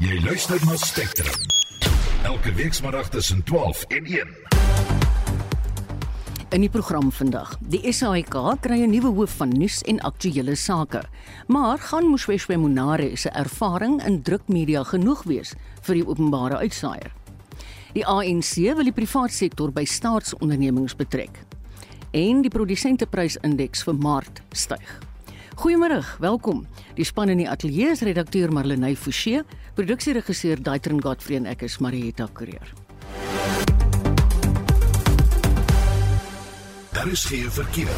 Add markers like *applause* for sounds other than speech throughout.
Jy luister na Spectrum. Elke weekmiddag tussen 12 en 1. In die program vandag. Die SAIK kry 'n nuwe hoof van nuus en aktuelle sake. Maar gaan Moshweshwe Monare se ervaring in drukmedia genoeg wees vir die openbare uitsaaier? Die ANC wil die private sektor by staatsondernemings betrek. En die produsenteprysindeks vir Maart styg. Goeiemôre, welkom. Die span in die ateljee is redakteur Marlenae Forsie, produksieregisseur Daitrin Godfrey en ek is Marieta Kreer. Daar is geen verkeer.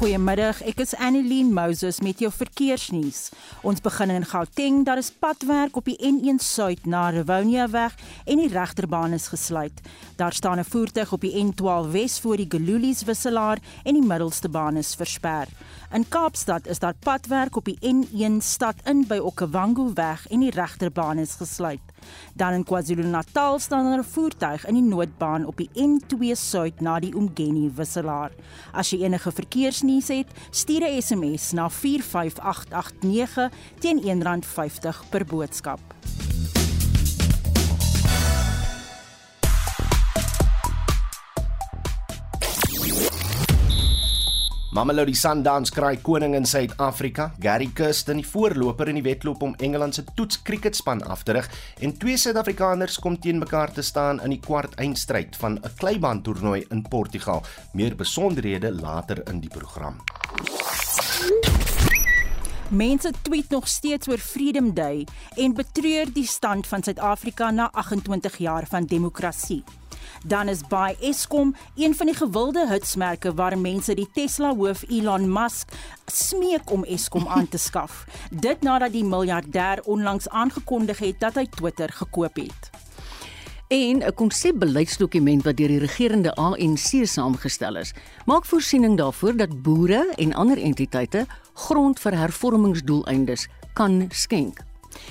Goeiemiddag, ek is Annelien Moses met jou verkeersnuus. Ons begin in Gauteng, daar is padwerk op die N1 Suid na Rivonia weg en die regterbaan is gesluit. Daar staan 'n voertuig op die N12 Wes voor die Gululies wisselaar en die middelste baan is versper. In Kaapstad is daar padwerk op die N1 stad in by Okavango weg en die regterbaan is gesluit. Dan in KwaZulu-Natal staan daar 'n voertuig in die noodbaan op die N2 Suid na die Umgeni wisselaar. As jy enige verkeersnuus het, stuur 'n SMS na 45889 teen R1.50 per boodskap. Mamelodi Sundowns kry koning in Suid-Afrika, Gary Kirsten, die voorloper in die wedloop om Engeland se toets cricketspan af te rig, en twee Suid-Afrikaners kom teen mekaar te staan in die kwart eindstryd van 'n kleibaan toernooi in Portugal. Meer besonderhede later in die program. Mense tweet nog steeds oor Freedom Day en betreur die stand van Suid-Afrika na 28 jaar van demokrasie. Dan is by Eskom een van die gewilde hitsmerke waar mense die Tesla hoof Elon Musk smeek om Eskom aan te skaf. *laughs* Dit nadat die miljardêr onlangs aangekondig het dat hy Twitter gekoop het. En 'n konsepbeleidsdokument wat deur die regerende ANC saamgestel is, maak voorsiening daarvoor dat boere en ander entiteite grond vir hervormingsdoeleindes kan skenk.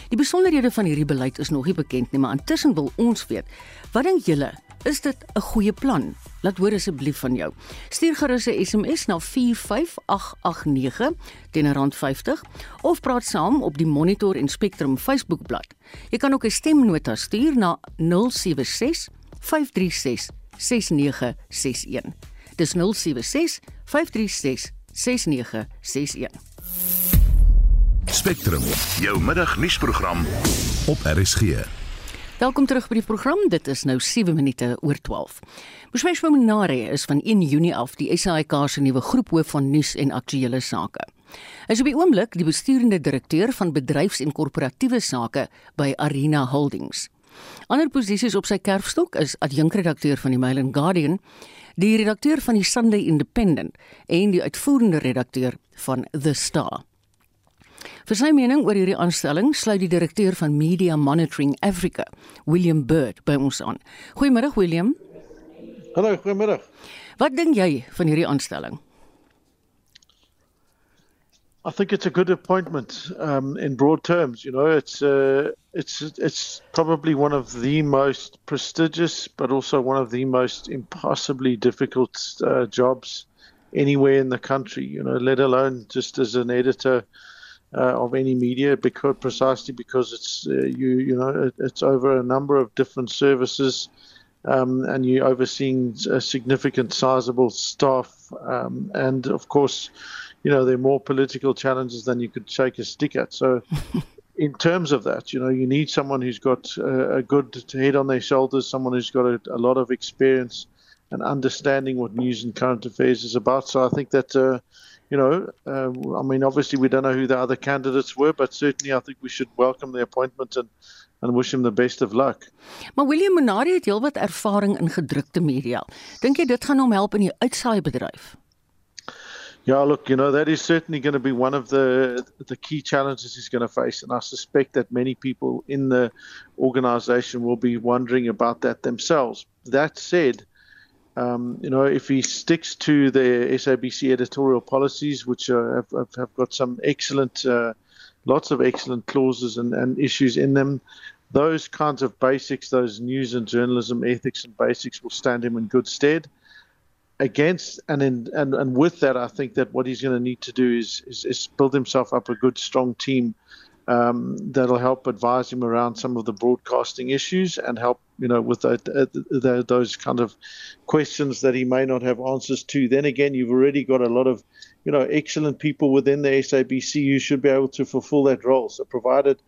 Die besonderhede van hierdie beleid is nog nie bekend nie, maar intussen wil ons weet, wat dink julle Is dit 'n goeie plan? Laat hoor asseblief van jou. Stuur gerus 'n SMS na 45889 teen R50 of praat saam op die Monitor en Spectrum Facebookblad. Jy kan ook 'n stemnota stuur na 076 536 6961. Dis 076 536 6961. Spectrum, jou middagnuusprogram op RSG. Welkom terug by die program. Dit is nou 7 minute oor 12. Moshweshwe Monare is van 1 Junie af die SAIK se nuwe groephoof van nuus en aktuelle sake. Hy is op die oomblik die besturende direkteur van bedryfs- en korporatiewe sake by Arena Holdings. Ander posisies op sy kerfstok is adjunkredakteur van die Mail and Guardian, die redakteur van die Sunday Independent en die uitvoerende redakteur van The Star. Vir sy mening oor hierdie aanstelling sluit die direkteur van Media Monitoring Africa, William Bird, by ons aan. Goeiemôre William. Hallo, goeiemôre. Wat dink jy van hierdie aanstelling? I think it's a good appointment um, in broad terms. You know, it's uh, it's it's probably one of the most prestigious, but also one of the most impossibly difficult uh, jobs anywhere in the country. You know, let alone just as an editor uh, of any media because precisely because it's uh, you you know it, it's over a number of different services um, and you're overseeing a significant sizable staff um, and of course you know there are more political challenges than you could shake a stick at. So *laughs* in terms of that you know you need someone who's got uh, a good head on their shoulders someone who's got a, a lot of experience and understanding what news and current affairs is about. So i think that uh, you know, uh, I mean, obviously we don't know who the other candidates were, but certainly I think we should welcome the appointment and and wish him the best of luck. Maar William Monari het heelwat ervaring in gedrukte media. Dink jy dit gaan hom help in die uitsaai bedryf? Yeah, look, you know that is certainly going to be one of the the key challenges he's going to face, and I suspect that many people in the organisation will be wondering about that themselves. That said, Um, you know, if he sticks to the SABC editorial policies, which uh, have, have, got some excellent, uh, lots of excellent clauses and, and issues in them, those kinds of basics, those news and journalism ethics and basics will stand him in good stead. Against and in and, and with that, I think that what he's going to need to do is, is, is build himself up a good, strong team um, that'll help advise him around some of the broadcasting issues and help you know with that, uh, those kind of questions that he may not have answers to. Then again, you've already got a lot of you know excellent people within the SABC who should be able to fulfil that role. So provided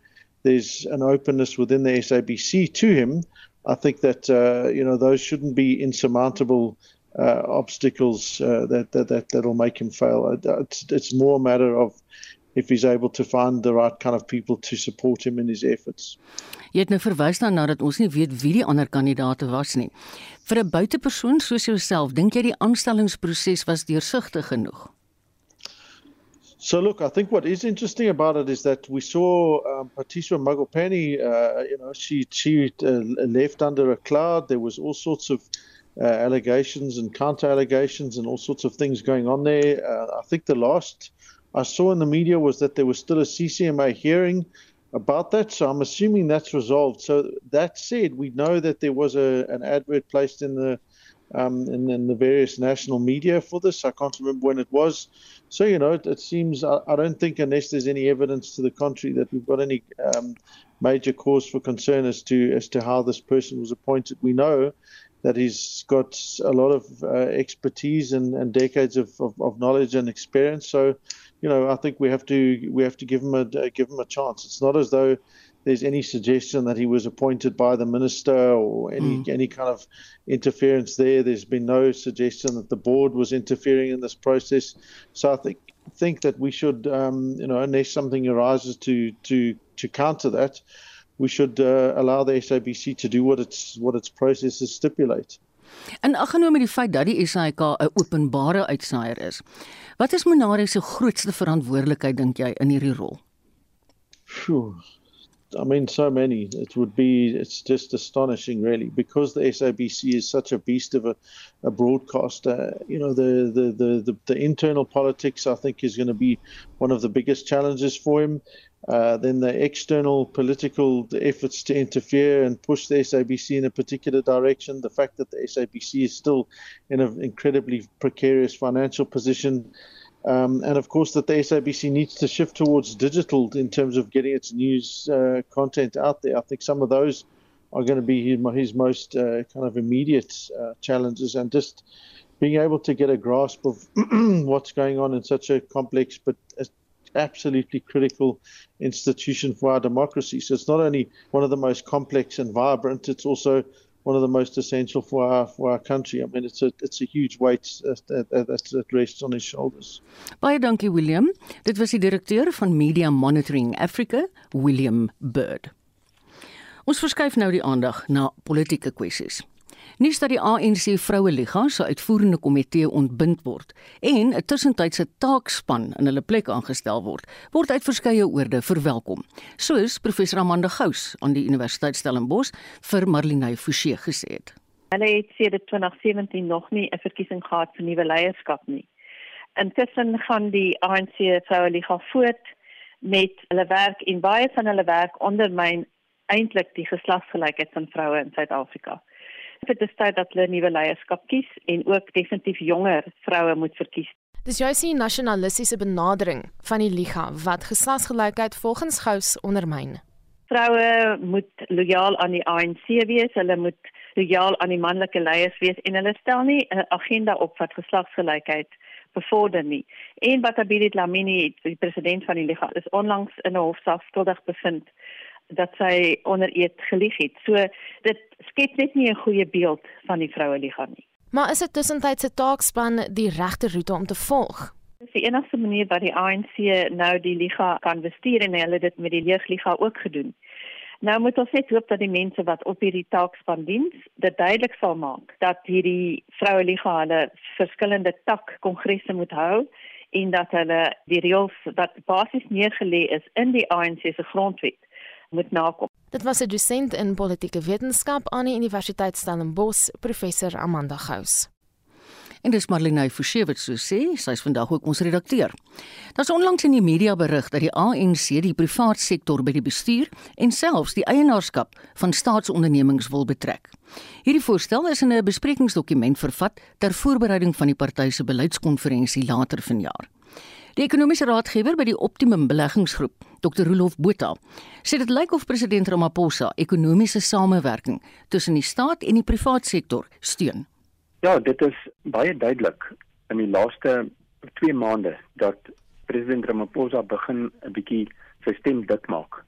there's an openness within the SABC to him, I think that uh, you know those shouldn't be insurmountable uh, obstacles uh, that, that that that'll make him fail. It's, it's more a matter of if he's able to find the right kind of people to support him in his efforts. Jy het nou verwys daarna dat ons nie weet wie die ander kandidaate was nie. Vir 'n buitepersoon soos jouself, dink jy die aanstellingsproses was deursigtig genoeg? So look, I think what is interesting about it is that we saw um, Patricia Magopeni. Uh, you know, she she uh, left under a cloud. There was all sorts of uh, allegations and counter allegations and all sorts of things going on there. Uh, I think the last I saw in the media was that there was still a CCMA hearing about that. So I'm assuming that's resolved. So that said, we know that there was a an advert placed in the um, in, in, the various national media for this. I can't remember when it was. So, you know, it, it seems, I, I, don't think, unless there's any evidence to the contrary, that we've got any um, major cause for concern as to as to how this person was appointed. We know that he's got a lot of uh, expertise and, and decades of, of, of, knowledge and experience. So, you know, I think we have to we have to give him a uh, give him a chance. It's not as though there's any suggestion that he was appointed by the minister or any mm. any kind of interference there. There's been no suggestion that the board was interfering in this process. So I think think that we should, um, you know, unless something arises to to to counter that, we should uh, allow the SABC to do what its what its processes stipulate. En aggenome die feit dat die SAIK 'n openbare uitsaaier is. Wat is Monare se grootste verantwoordelikheid dink jy in hierdie rol? Sjoe, I mean, so many. It would be. It's just astonishing, really, because the SABC is such a beast of a, a broadcaster. You know, the, the the, the the internal politics, I think, is going to be one of the biggest challenges for him. Uh, then the external political efforts to interfere and push the SABC in a particular direction. The fact that the SABC is still in an incredibly precarious financial position. Um, and of course, that the SABC needs to shift towards digital in terms of getting its news uh, content out there. I think some of those are going to be his, most uh, kind of immediate uh, challenges, and just being able to get a grasp of *clears throat* what's going on in such a complex but absolutely critical institution for our democracy. So it's not only one of the most complex and vibrant, it's also one of the most essential for our for our country. I mean, it's a it's a huge weight that that, that rests on his shoulders. Baie dankie William. Dit was die direkteur van Media Monitoring Africa, William Bird. Ons verskuif nou die aandag na politieke kwessies. Nuus dat die ANC Vroueliga se uitvoerende komitee ontbind word en 'n tussentydse taakspan in hulle plek aangestel word, word uit verskeie oorde verwelkom. Soos professor Amanda Gous aan die Universiteit Stellenbosch vir Marlene Forsie gesê het. Hulle het sedert 2017 nog nie 'n verkiesing gehad vir nuwe leierskap nie. Intussen gaan die ANC Vroueliga voort met hulle werk en baie van hulle werk ondermyn eintlik die geslagsgelykheid van vroue in Suid-Afrika vir die tyd dat hulle nuwe leierskap kies en ook definitief jonger vroue moet verkies. Dis juist die nasionalistiese benadering van die liga wat geslagsgelykheid volgens Gous ondermyn. Vroue moet lojaal aan die ANC wees, hulle moet lojaal aan die manlike leiers wees en hulle stel nie 'n agenda op wat geslagsgelykheid bevorder nie. En Batabile Dlamini, die president van die liga, is onlangs in 'n hofsaak skuldig bevind dat sy onder eed gelieg het. So dit skep net nie 'n goeie beeld van die vroue liga nie. Maar is dit tussentydse taakspan die regte roete om te volg? Dit is die enigste manier wat die ANC nou die liga kan bestuur en hulle dit met die jeugliga ook gedoen. Nou moet ons net hoop dat die mense wat op hierdie taakspan diens, dit duidelik sal maak dat hierdie vroue liga hulle verskillende tak kongresse moet hou en dat hulle die reëls wat basies neergelê is in die ANC se grondwet moet nakom. Dit was 'n dosent in politieke wetenskap aan die Universiteit Stellenbosch, professor Amanda Gous. En dis Marlene Forsie wat so sê, sy is vandag ook ons redakteur. Daar's onlangs in die media berig dat die ANC die privaat sektor by die bestuur en selfs die eienaarskap van staatsondernemings wil betrek. Hierdie voorstel is in 'n besprekingsdokument vervat ter voorbereiding van die party se beleidskonferensie later vanjaar. Die ekonomiese raadgewer by die Optimum Beleggingsgroep, Dr. Rolof Botha, sê dit lyk of president Ramaphosa ekonomiese samewerking tussen die staat en die private sektor steun. Ja, dit is baie duidelik in die laaste 2 maande dat president Ramaphosa begin 'n bietjie sy stem dik maak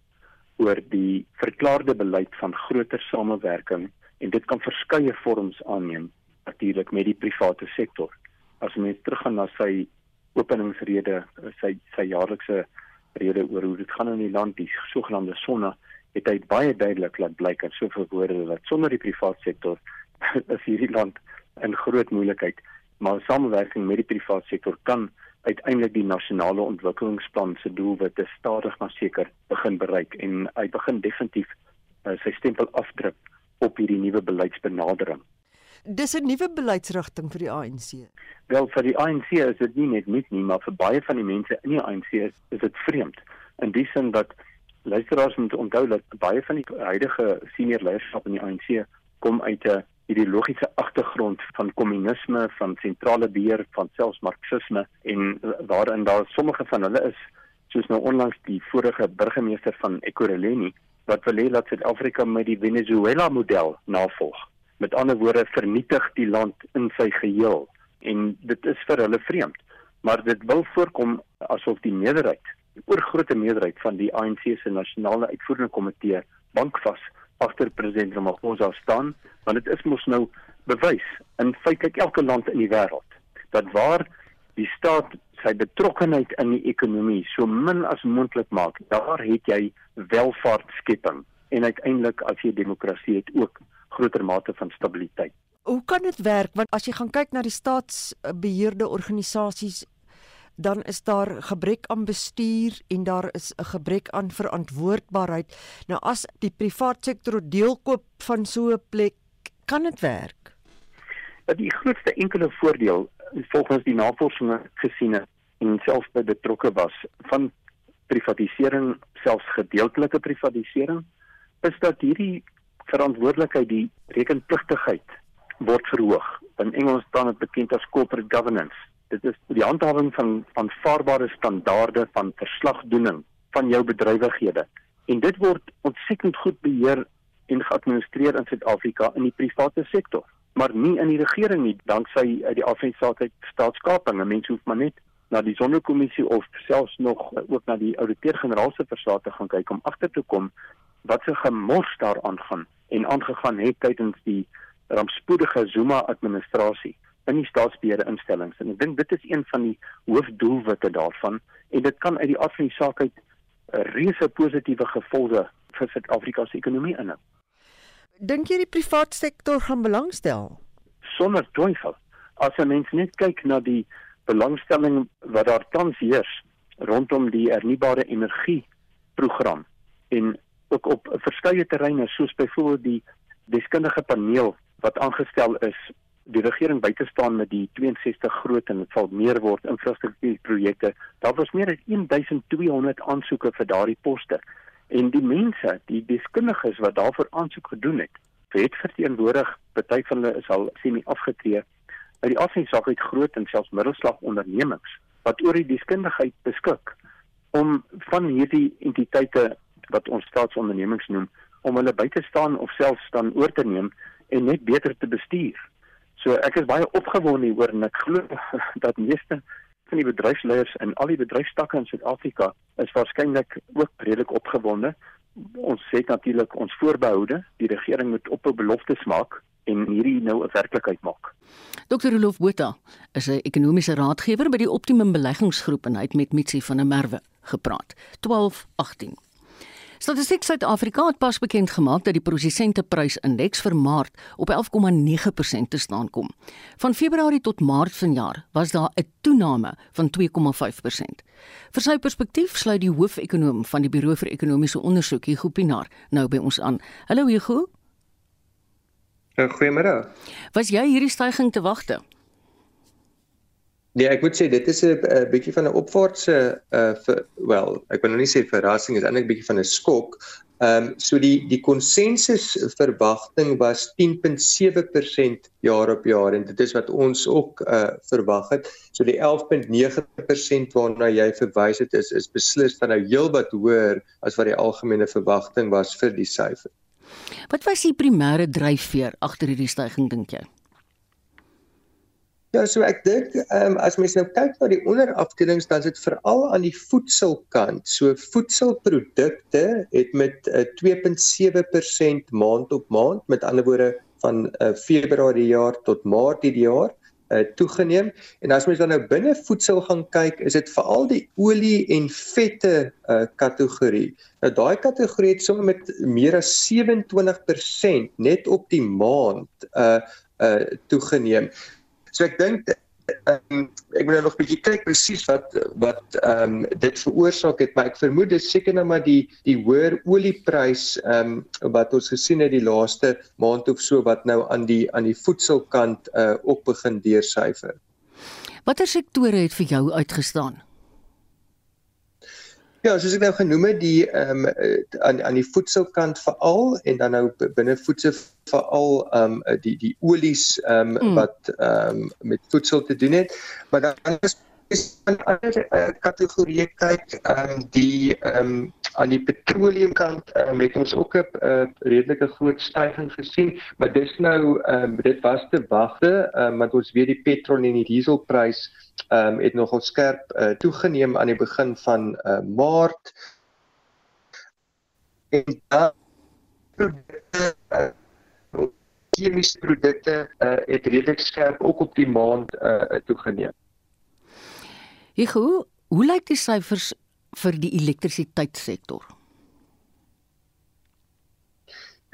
oor die verklaarde beleid van groter samewerking en dit kan verskeie vorms aanneem natuurlik met die private sektor. As mens teruggaan na sy openingsrede, sy sy jaarlikse rede oor hoe dit gaan in die land, die sogenaamde sonna, het hy baie duidelik laat blyk en soveel woorde dat sonder die private sektor *laughs* is hierdie land in groot moeilikheid, maar samewerking met die private sektor kan uiteindelik die nasionale ontwikkelingsplan se doelwitte stadig maar seker begin bereik en hy begin definitief uh, sy stempel afdruk op hierdie nuwe beleidsbenadering. Dis 'n nuwe beleidsrigting vir die ANC. Wel vir die ANC is dit nie net nuut nie, maar vir baie van die mense in die ANC is, is dit vreemd. In die sin dat luisteraars moet onthou dat baie van die huidige senior leierskap in die ANC kom uit 'n ideologiese agtergrond van kommunisme, van sentrale beheer, van selfs marxisme en waarin daar sommige van hulle is soos nou onlangs die vorige burgemeester van Ekurhuleni wat wil hê dat Suid-Afrika met die Venezuela model navolg. Met ander woorde vernietig die land in sy geheel en dit is vir hulle vreemd. Maar dit wil voorkom asof die meerderheid, die oorgrootste meerderheid van die ANC se nasionale uitvoerende komitee bankvas agter president Ramaphosa staan, want dit is mos nou bewys in feitelik elke land in die wêreld dat waar die staat sy betrokkeheid in die ekonomie so min as moontlik maak, daar het jy welvaartskepping en uiteindelik as jy demokrasie het ook groter mate van stabiliteit. Hoe kan dit werk want as jy gaan kyk na die staatsbeheerde organisasies dan is daar gebrek aan bestuur en daar is 'n gebrek aan verantwoordbaarheid. Nou as die private sektor deel koop van so 'n plek, kan dit werk. Dat die grootste enkele voordeel volgens die navorsing gesien het en selfs by betrokke was van privatisering, selfs gedeeltelike privatisering, is dat hierdie verantwoordelikheid, die rekenpligtigheid word verhoog. In Engels staan dit bekend as corporate governance. Dit is die handhawing van aanvaarbare standaarde van verslagdoening van jou bedrywighede. En dit word ontsettend goed beheer en geadministreer in Suid-Afrika in die private sektor maar nie in die regering nie danksy uit die afhensake staatskaping. 'n mens hoef maar net na die sonnekommissie of selfs nog ook na die ouditeur-generaal se verslae te gaan kyk om agter te kom wat se gemors daar aangaan en aangegaan het tydens die rampspoedige Zuma administrasie in die staatsbeheerde instellings en ek dink dit is een van die hoofdoelwitte daarvan en dit kan uit die aard van die saak uit 'n reuse positiewe gevolge vir Suid-Afrika se ekonomie inhou. Dink jy die private sektor gaan belangstel? Sonder twyfel. As 'n mens net kyk na die belangstelling wat daar tans heers rondom die hernubare energie program en ook op verskeie terreine soos byvoorbeeld die deskundige paneel wat aangestel is die regering by te staan met die 62 groot en dit sal meer word infrastruktuurprojekte. Daar was meer as 1200 aansoeke vir daardie poste. En die mense, die deskundiges wat daarvoor aansoek gedoen het, het verteenwoordig party van hulle is al semi afgetree uit die afsig uit groot en selfs middelslag ondernemings wat oor die deskundigheid beskik om van hierdie entiteite wat ons staatsondernemings noem om hulle by te staan of selfs dan oor te neem en net beter te bestuur. So ek is baie opgewonde hieroor en ek glo *laughs* dat meeste van die bedryfsleiers in al die bedryfstakke in Suid-Afrika is waarskynlik ook redelik opgewonde. Ons sê natuurlik ons voorbehoude, die regering moet ophou beloftes maak en hierdie nou 'n werklikheid maak. Dr. Rolf Botha is 'n ekonomiese raadgewer by die Optimum Beleggingsgroep en hy het met Mitsi van der Merwe gepraat. 1218 Statistiek Suid-Afrika het pas bekend gemaak dat die produsenteprysindeks vir Maart op 11,9% te staan kom. Van Februarie tot Maart vanjaar was daar 'n toename van 2,5%. Vir sy perspektief sluit die hoofekonoom van die Buro vir Ekonomiese Ondersoek, Hugo Pinaar, nou by ons aan. Hallo Hugo. Goeiemôre. Was jy hierdie stygings te wagte? Nee, ek moet sê dit is 'n bietjie van 'n opwaartse uh vir wel, ek wil nou nie sê verrassing is eintlik bietjie van 'n skok. Ehm um, so die die konsensus verwagting was 10.7% jaar op jaar en dit is wat ons ook uh verwag het. So die 11.9% waarna jy verwys het is is beslis dan nou heelwat hoër as wat die algemene verwagting was vir die syfer. Wat was die primêre dryfveer agter hierdie stygings dink jy? Ja, so ek dink ehm um, as mens nou kyk na die onderafdelings dan is dit veral aan die voedselkant. So voedselprodukte het met uh, eh, 2.7% maand op maand, met ander woorde van uh, Februarie jaar tot Maart hierdie jaar uh, toegeneem. En as mens dan nou binne voedsel gaan kyk, is dit veral die olie en vette uh, kategorie. Nou daai kategorie het sommer met meer as 27% net op die maand uh uh toegeneem. So ek dink um, ek moet nou nog 'n bietjie kyk presies wat wat ehm um, dit veroorsaak het, maar ek vermoed dit seker nou maar die die hoër olieprys ehm um, wat ons gesien het die laaste maand of so wat nou aan die aan die voedselkant uh ook begin deursyfer. Watter sektore het vir jou uitgestaan? Ja, soos ek nou genoem het, die ehm um, aan aan die voedselkant veral en dan nou binne voedsel veral ehm um, die die olies ehm um, mm. wat ehm um, met voedsel te doen het. Maar dan is is 'n ander uh, kategorie kyk ehm um, die ehm um, aan die petroleumkant um, het ons ook 'n uh, redelike groot stygings gesien, maar dis nou ehm um, dit was te wagte, ehm um, want ons weet die petrol en die dieselprys ehm um, het nogal skerp uh, toegeneem aan die begin van uh, Maart. En dan chemiese produkte uh, het redelik skerp ook op die maand uh, toegeneem. Hoe hoe lyk die syfers vir die elektrisiteitssektor?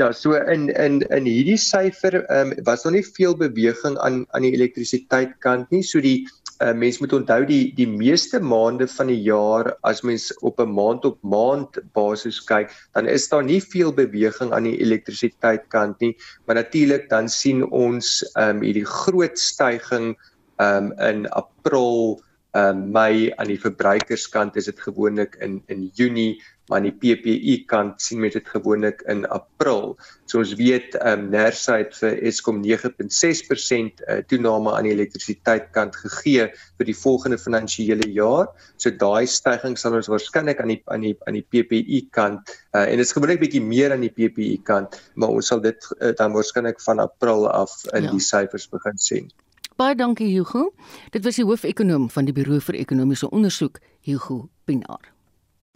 Ja, so in in in hierdie syfer ehm um, was daar nie veel beweging aan aan die elektrisiteitkant nie. So die uh, mens moet onthou die die meeste maande van die jaar as mens op 'n maand op maand basis kyk, dan is daar nie veel beweging aan die elektrisiteitkant nie, maar natuurlik dan sien ons ehm um, hierdie groot stygings ehm um, in April ehm uh, Mei aan die verbruikerskant is dit gewoonlik in in Junie maar aan die PPU kant sien mens dit gewoonlik in April. So ons weet ehm um, Nersa het vir Eskom 9.6% uh, toename aan die elektrisiteitkant gegee vir die volgende finansiële jaar. So daai stygings sal ons waarskynlik aan die aan die aan die PPU kant uh, en dit is gewoonlik bietjie meer aan die PPU kant, maar ons sal dit uh, dan waarskynlik van April af in ja. die syfers begin sien. Baie dankie Hugo. Dit was die hoofekonoom van die Buro vir Ekonomiese Onderzoek, Hugo Pinaar.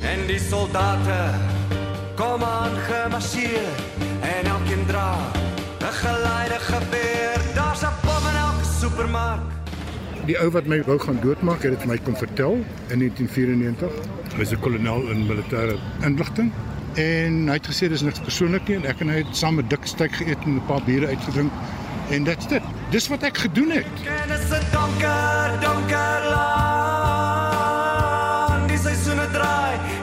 En die soldate kom aan gemarseer en elkeen dra 'n geleide geweer. Daar's 'n bom in elke supermark. Die ou wat my wou gaan doodmaak, het dit my kom vertel in 1994. Hy's 'n kolonel in militêre inligting en hy het gesê dis niks persoonlik nie en ek en hy het saam 'n dik steak geëet en 'n paar biere uitgedrink en dit's dit. Dis wat ek gedoen het. Kennis 'n donker, donker land. Dis 'n sone draai.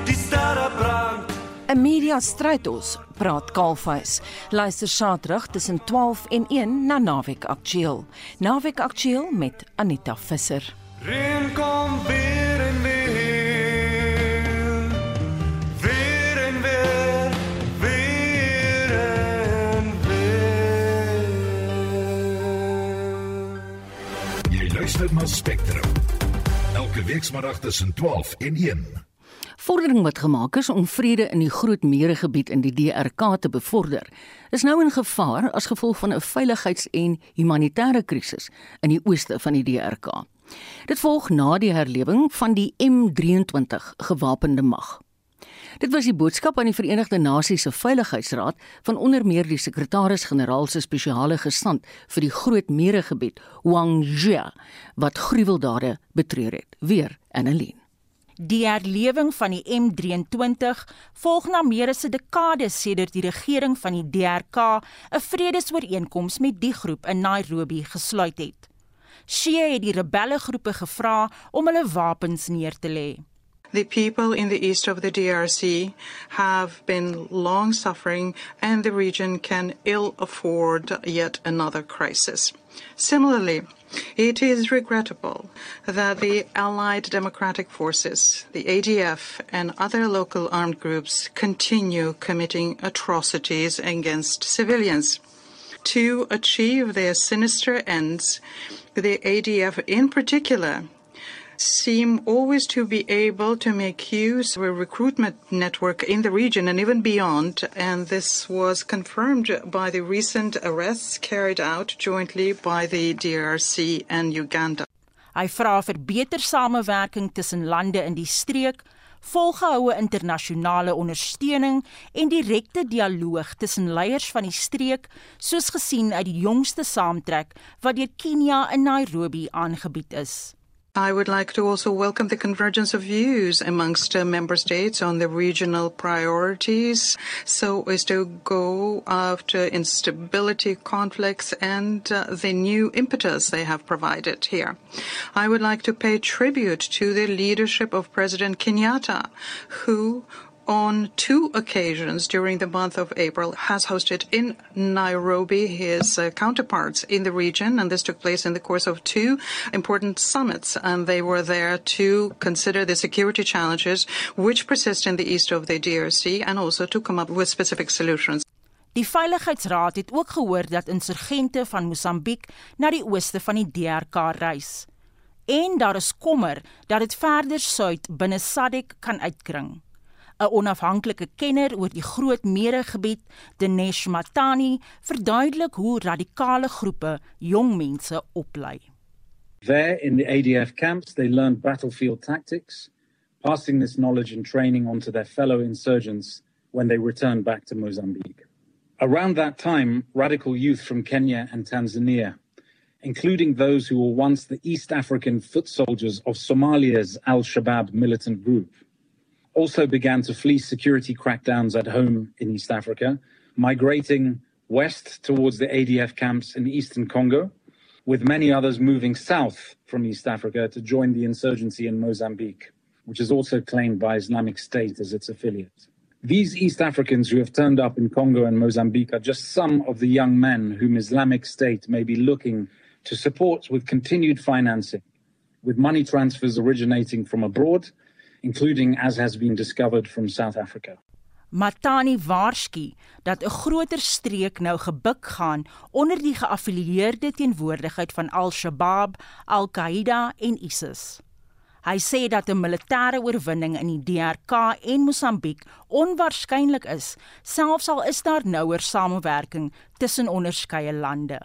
'n Media stryd ons, praat Kaalvuis. Luister Saterdag tussen 12 en 1 na Naweek Aktueel. Naweek Aktueel met Anita Visser. Reën kom weer. Luister na Spectrum. Elke week saterdag tussen 12 en 1 vordering wat gemaak is om vrede in die Groot Meeregebied in die DRK te bevorder, is nou in gevaar as gevolg van 'n veiligheids- en humanitêre krisis in die ooste van die DRK. Dit volg na die herlewing van die M23 gewapende mag. Dit was die boodskap aan die Verenigde Nasies se Veiligheidsraad van onder meer die sekretaris-generaal se spesiale gestand vir die Groot Meeregebied, Wang Jia, wat gruweldade betreur het. Weer Annelien. Die herlewing van die M23 volg na meer as 'n dekade sedert die regering van die DRK 'n vredesooreenkoms met die groep in Nairobi gesluit het. Shia het die rebellegroepe gevra om hulle wapens neer te lê. The people in the east of the DRC have been long suffering and the region can ill afford yet another crisis. Similarly, It is regrettable that the Allied Democratic Forces, the ADF, and other local armed groups continue committing atrocities against civilians. To achieve their sinister ends, the ADF in particular seem always to be able to make use of a recruitment network in the region and even beyond, and this was confirmed by the recent arrests carried out jointly by the DRC and Uganda. Hy vra vir beter samewerking tussen lande in die streek, volgehoue internasionale ondersteuning en direkte dialoog tussen leiers van die streek, soos gesien uit die jongste saamtrek wat deur Kenia in Nairobi aangebied is. I would like to also welcome the convergence of views amongst uh, member states on the regional priorities so as to go after instability, conflicts, and uh, the new impetus they have provided here. I would like to pay tribute to the leadership of President Kenyatta, who on two occasions during the month of April has hosted in Nairobi his uh, counterparts in the region and this took place in the course of two important summits and they were there to consider the security challenges which persist in the east of the DRC and also to come up with specific solutions. Die Veiligheidsraad het ook gehoor dat insurgente van Mosambiek na die ooste van die DRK reis. En daar is kommer dat dit verder suid binne SADC kan uitkring. 'n onafhanklike kenner oor die Groot Meeregebied, Dinesh Matani, verduidelik hoe radikale groepe jong mense oplei. There in the ADF camps, they learned battlefield tactics, passing this knowledge and training on to their fellow insurgents when they returned back to Mozambique. Around that time, radical youth from Kenya and Tanzania, including those who were once the East African foot soldiers of Somalia's Al Shabaab militant group, also began to flee security crackdowns at home in East Africa, migrating west towards the ADF camps in eastern Congo, with many others moving south from East Africa to join the insurgency in Mozambique, which is also claimed by Islamic State as its affiliate. These East Africans who have turned up in Congo and Mozambique are just some of the young men whom Islamic State may be looking to support with continued financing, with money transfers originating from abroad including as has been discovered from South Africa. Matani waarsku dat 'n groter streek nou gebuk gaan onder die geaffilieerde teenwoordigheid van Al-Shabaab, Al-Qaeda en ISIS. Hy sê dat 'n militêre oorwinning in die DRK en Mosambiek onwaarskynlik is, selfs al is daar nouer samewerking tussen onderskeie lande.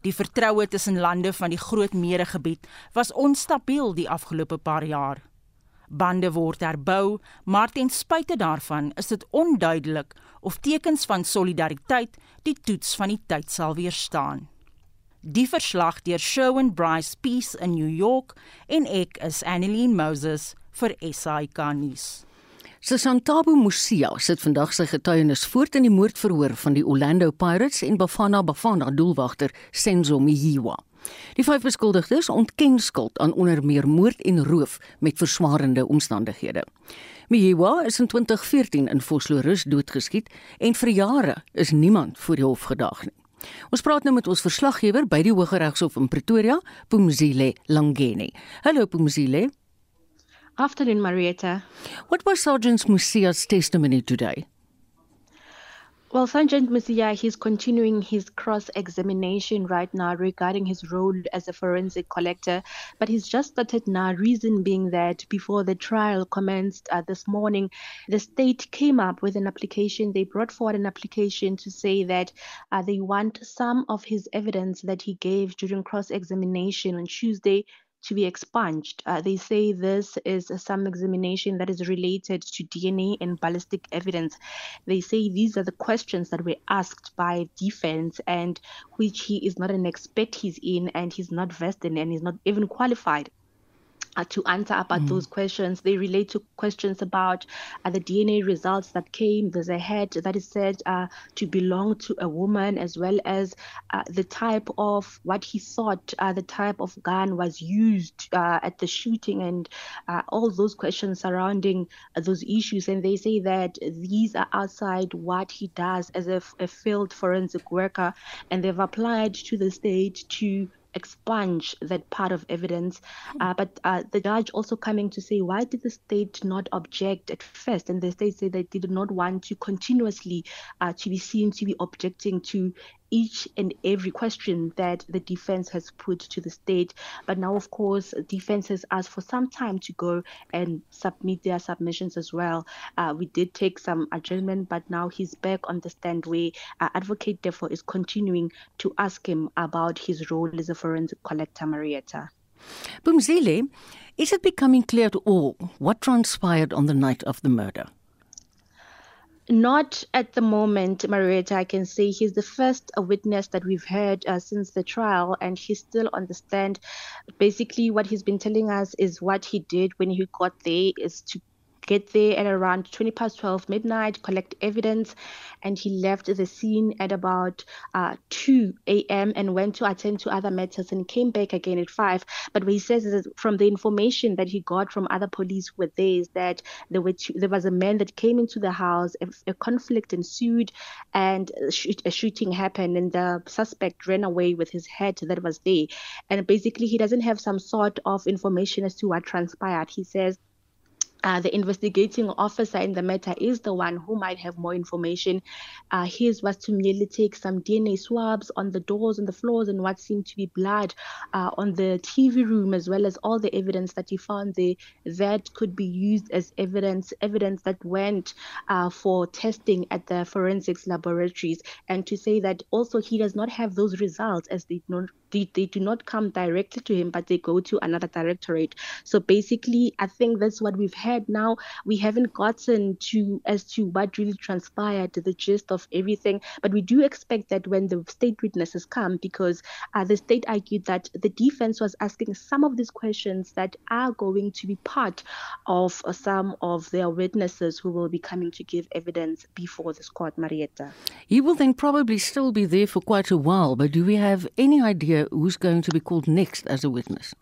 Die vertroue tussen lande van die Groot Meeregebied was onstabiel die afgelope paar jaar. Bande word herbou, maar ten spyte daarvan is dit onduidelik of tekens van solidariteit die toets van die tyd sal weerstaan. Die verslag deur Sherwin Bryce Peace in New York en ek is Annelien Moses vir SAK nuus. Sesantabo Musia sit vandag sy getuienis voort in die moordverhoor van die Orlando Pirates en Bafana Bafana doelwagter Senzo Mihiwa. Die vyf beskuldigdes ontken skuld aan onder meer moord en roof met verswaarende omstandighede. Mihiwa is in 2014 in Vosloorus doodgeskiet en vir jare is niemand voor die hof gedaag nie. Ons praat nou met ons verslaggewer by die Hooggeregshof in Pretoria, Pumzile Langeni. Hallo Pumzile. Afternoon Marietta. What was Sergeant Musia's testimony today? Well, Sergeant Musia, he's continuing his cross examination right now regarding his role as a forensic collector. But he's just started now, reason being that before the trial commenced uh, this morning, the state came up with an application. They brought forward an application to say that uh, they want some of his evidence that he gave during cross examination on Tuesday to be expunged. Uh, they say this is some examination that is related to DNA and ballistic evidence. They say these are the questions that were asked by defense and which he is not an expert he's in and he's not vested in and he's not even qualified uh, to answer about mm. those questions. They relate to questions about uh, the DNA results that came. There's a head that is said uh, to belong to a woman, as well as uh, the type of what he thought uh, the type of gun was used uh, at the shooting, and all those questions surrounding those issues. And they say that these are outside what he does as a, a field forensic worker, and they've applied to the state to expunge that part of evidence. Uh, but uh, the judge also coming to say, why did the state not object at first? And the state said they did not want to continuously uh, to be seen to be objecting to each and every question that the defense has put to the state. But now, of course, defense has asked for some time to go and submit their submissions as well. Uh, we did take some adjournment, but now he's back on the stand where uh, Advocate therefore is continuing to ask him about his role as a forensic collector, Marietta. Bumzile, is it becoming clear to all what transpired on the night of the murder? Not at the moment, Marietta. I can say he's the first witness that we've heard uh, since the trial, and he's still on the stand. Basically, what he's been telling us is what he did when he got there is to get there at around 20 past 12 midnight, collect evidence, and he left the scene at about uh, 2 a.m. and went to attend to other matters and came back again at 5. But what he says is from the information that he got from other police were there is that there, were two, there was a man that came into the house, a, a conflict ensued, and a, shoot, a shooting happened, and the suspect ran away with his head that was there. And basically, he doesn't have some sort of information as to what transpired. He says uh, the investigating officer in the matter is the one who might have more information. Uh, his was to merely take some DNA swabs on the doors and the floors and what seemed to be blood uh, on the TV room, as well as all the evidence that he found there that could be used as evidence, evidence that went uh, for testing at the forensics laboratories. And to say that also he does not have those results as they don't they, they do not come directly to him, but they go to another directorate. So basically, I think that's what we've had now. We haven't gotten to as to what really transpired, the gist of everything, but we do expect that when the state witnesses come, because uh, the state argued that the defense was asking some of these questions that are going to be part of uh, some of their witnesses who will be coming to give evidence before this court, Marietta. He will then probably still be there for quite a while, but do we have any idea who's going to be called next as a witness?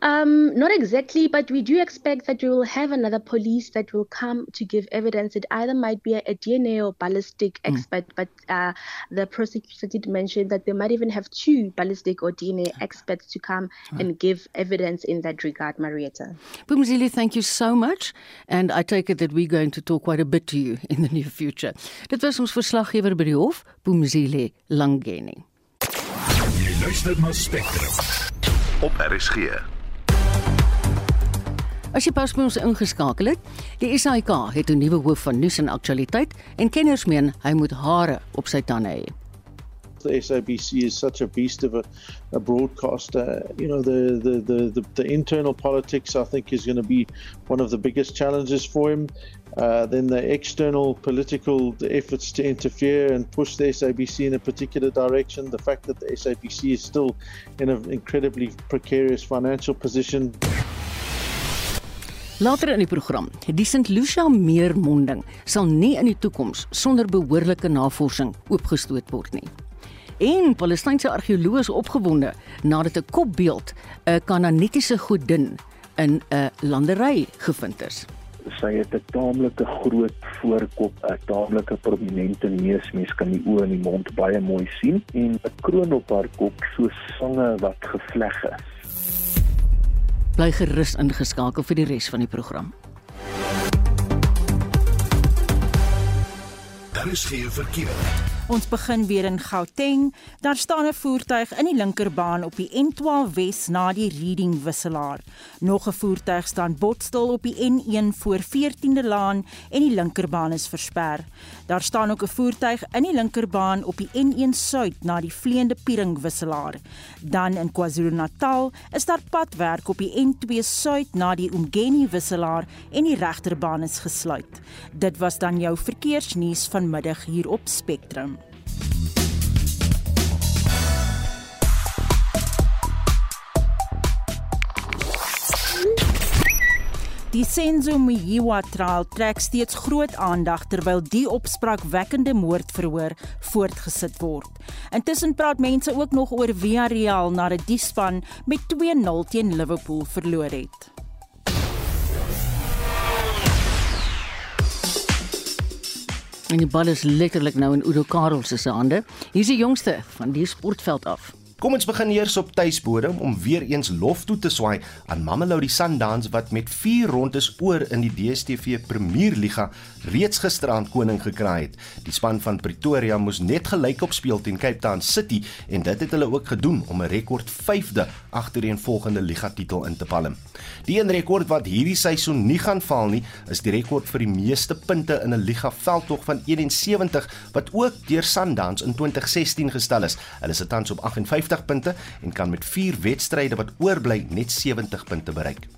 Um, not exactly, but we do expect that we will have another police that will come to give evidence. It either might be a, a DNA or ballistic mm. expert, but uh, the prosecutor did mention that they might even have two ballistic or DNA experts to come right. and give evidence in that regard, Marietta. Bumzili, thank you so much. And I take it that we're going to talk quite a bit to you *laughs* in the near future. Dit was ons verslaggewer by die hof, Bumzili Langeni. Luister na Spectrum op RSG. As jy pas by ons ingeskakel het, die SAK het 'n nuwe hoof van nuus en aktualiteit en kenners meen hy moet hare op sy tande hê. The SABC is such a beast of a, a broadcaster. You know, the, the, the, the, the internal politics, I think, is going to be one of the biggest challenges for him. Uh, then the external political the efforts to interfere and push the SABC in a particular direction. The fact that the SABC is still in an incredibly precarious financial position. Later in die program, die St. Lucia meermonding sal nie in die toekoms sonder behoorlike navorsing oopgestoot word nie. En Palestynse argeoloë is opgewonde nadat 'n kopbeeld 'n Kanaanitiese godin in 'n landery gevind is. Sy het 'n taamlike groot voorkop, 'n taamlike prominente neus, mens kan die oë en die mond baie mooi sien en 'n kroon op haar kop so sange wat gevleg is. Bly gerus ingeskakel vir die res van die program. Daar is geen verkeer. Ons begin weer in Gauteng. Daar staan 'n voertuig in die linkerbaan op die N12 Wes na die Reading wisselaar. Nog 'n voertuig staan botstil op die N1 voor 14de Laan en die linkerbaan is versper. Daar staan ook 'n voertuig in die linkerbaan op die N1 Suid na die Vleende Piering wisselaar. Dan in KwaZulu-Natal is daar padwerk op die N2 Suid na die Umgeni wisselaar en die regterbaan is gesluit. Dit was dan jou verkeersnuus vanmiddag hier op Spectrum. Die Senzo Mjiwa trial trek steeds groot aandag terwyl die opspraakwekkende moordverhoor voortgesit word. Intussen praat mense ook nog oor Villarreal nadat die span met 2-0 teen Liverpool verloor het. En die bal is letterlik nou in Udo Karel se hande. Hier is die jongste van die sportveld af. Kom ons begin eers op tuisbodem om weer eens lof toe te swaai aan Mamelodi Sundowns wat met 4 rondes oor in die DStv Premierliga reeds gisteraand koning gekraai het. Die span van Pretoria moes net gelyk op speel teen Cape Town City en dit het hulle ook gedoen om 'n rekord 5de agtereenvolgende liga titel in te palm. Die een rekord wat hierdie seisoen nie gaan val nie, is die rekord vir die meeste punte in 'n liga veldtog van 71 wat ook deur Sundowns in 2016 gestel is. Hulle sit tans op 58 punte en kan met 4 wedstryde wat oorbly net 70 punte bereik.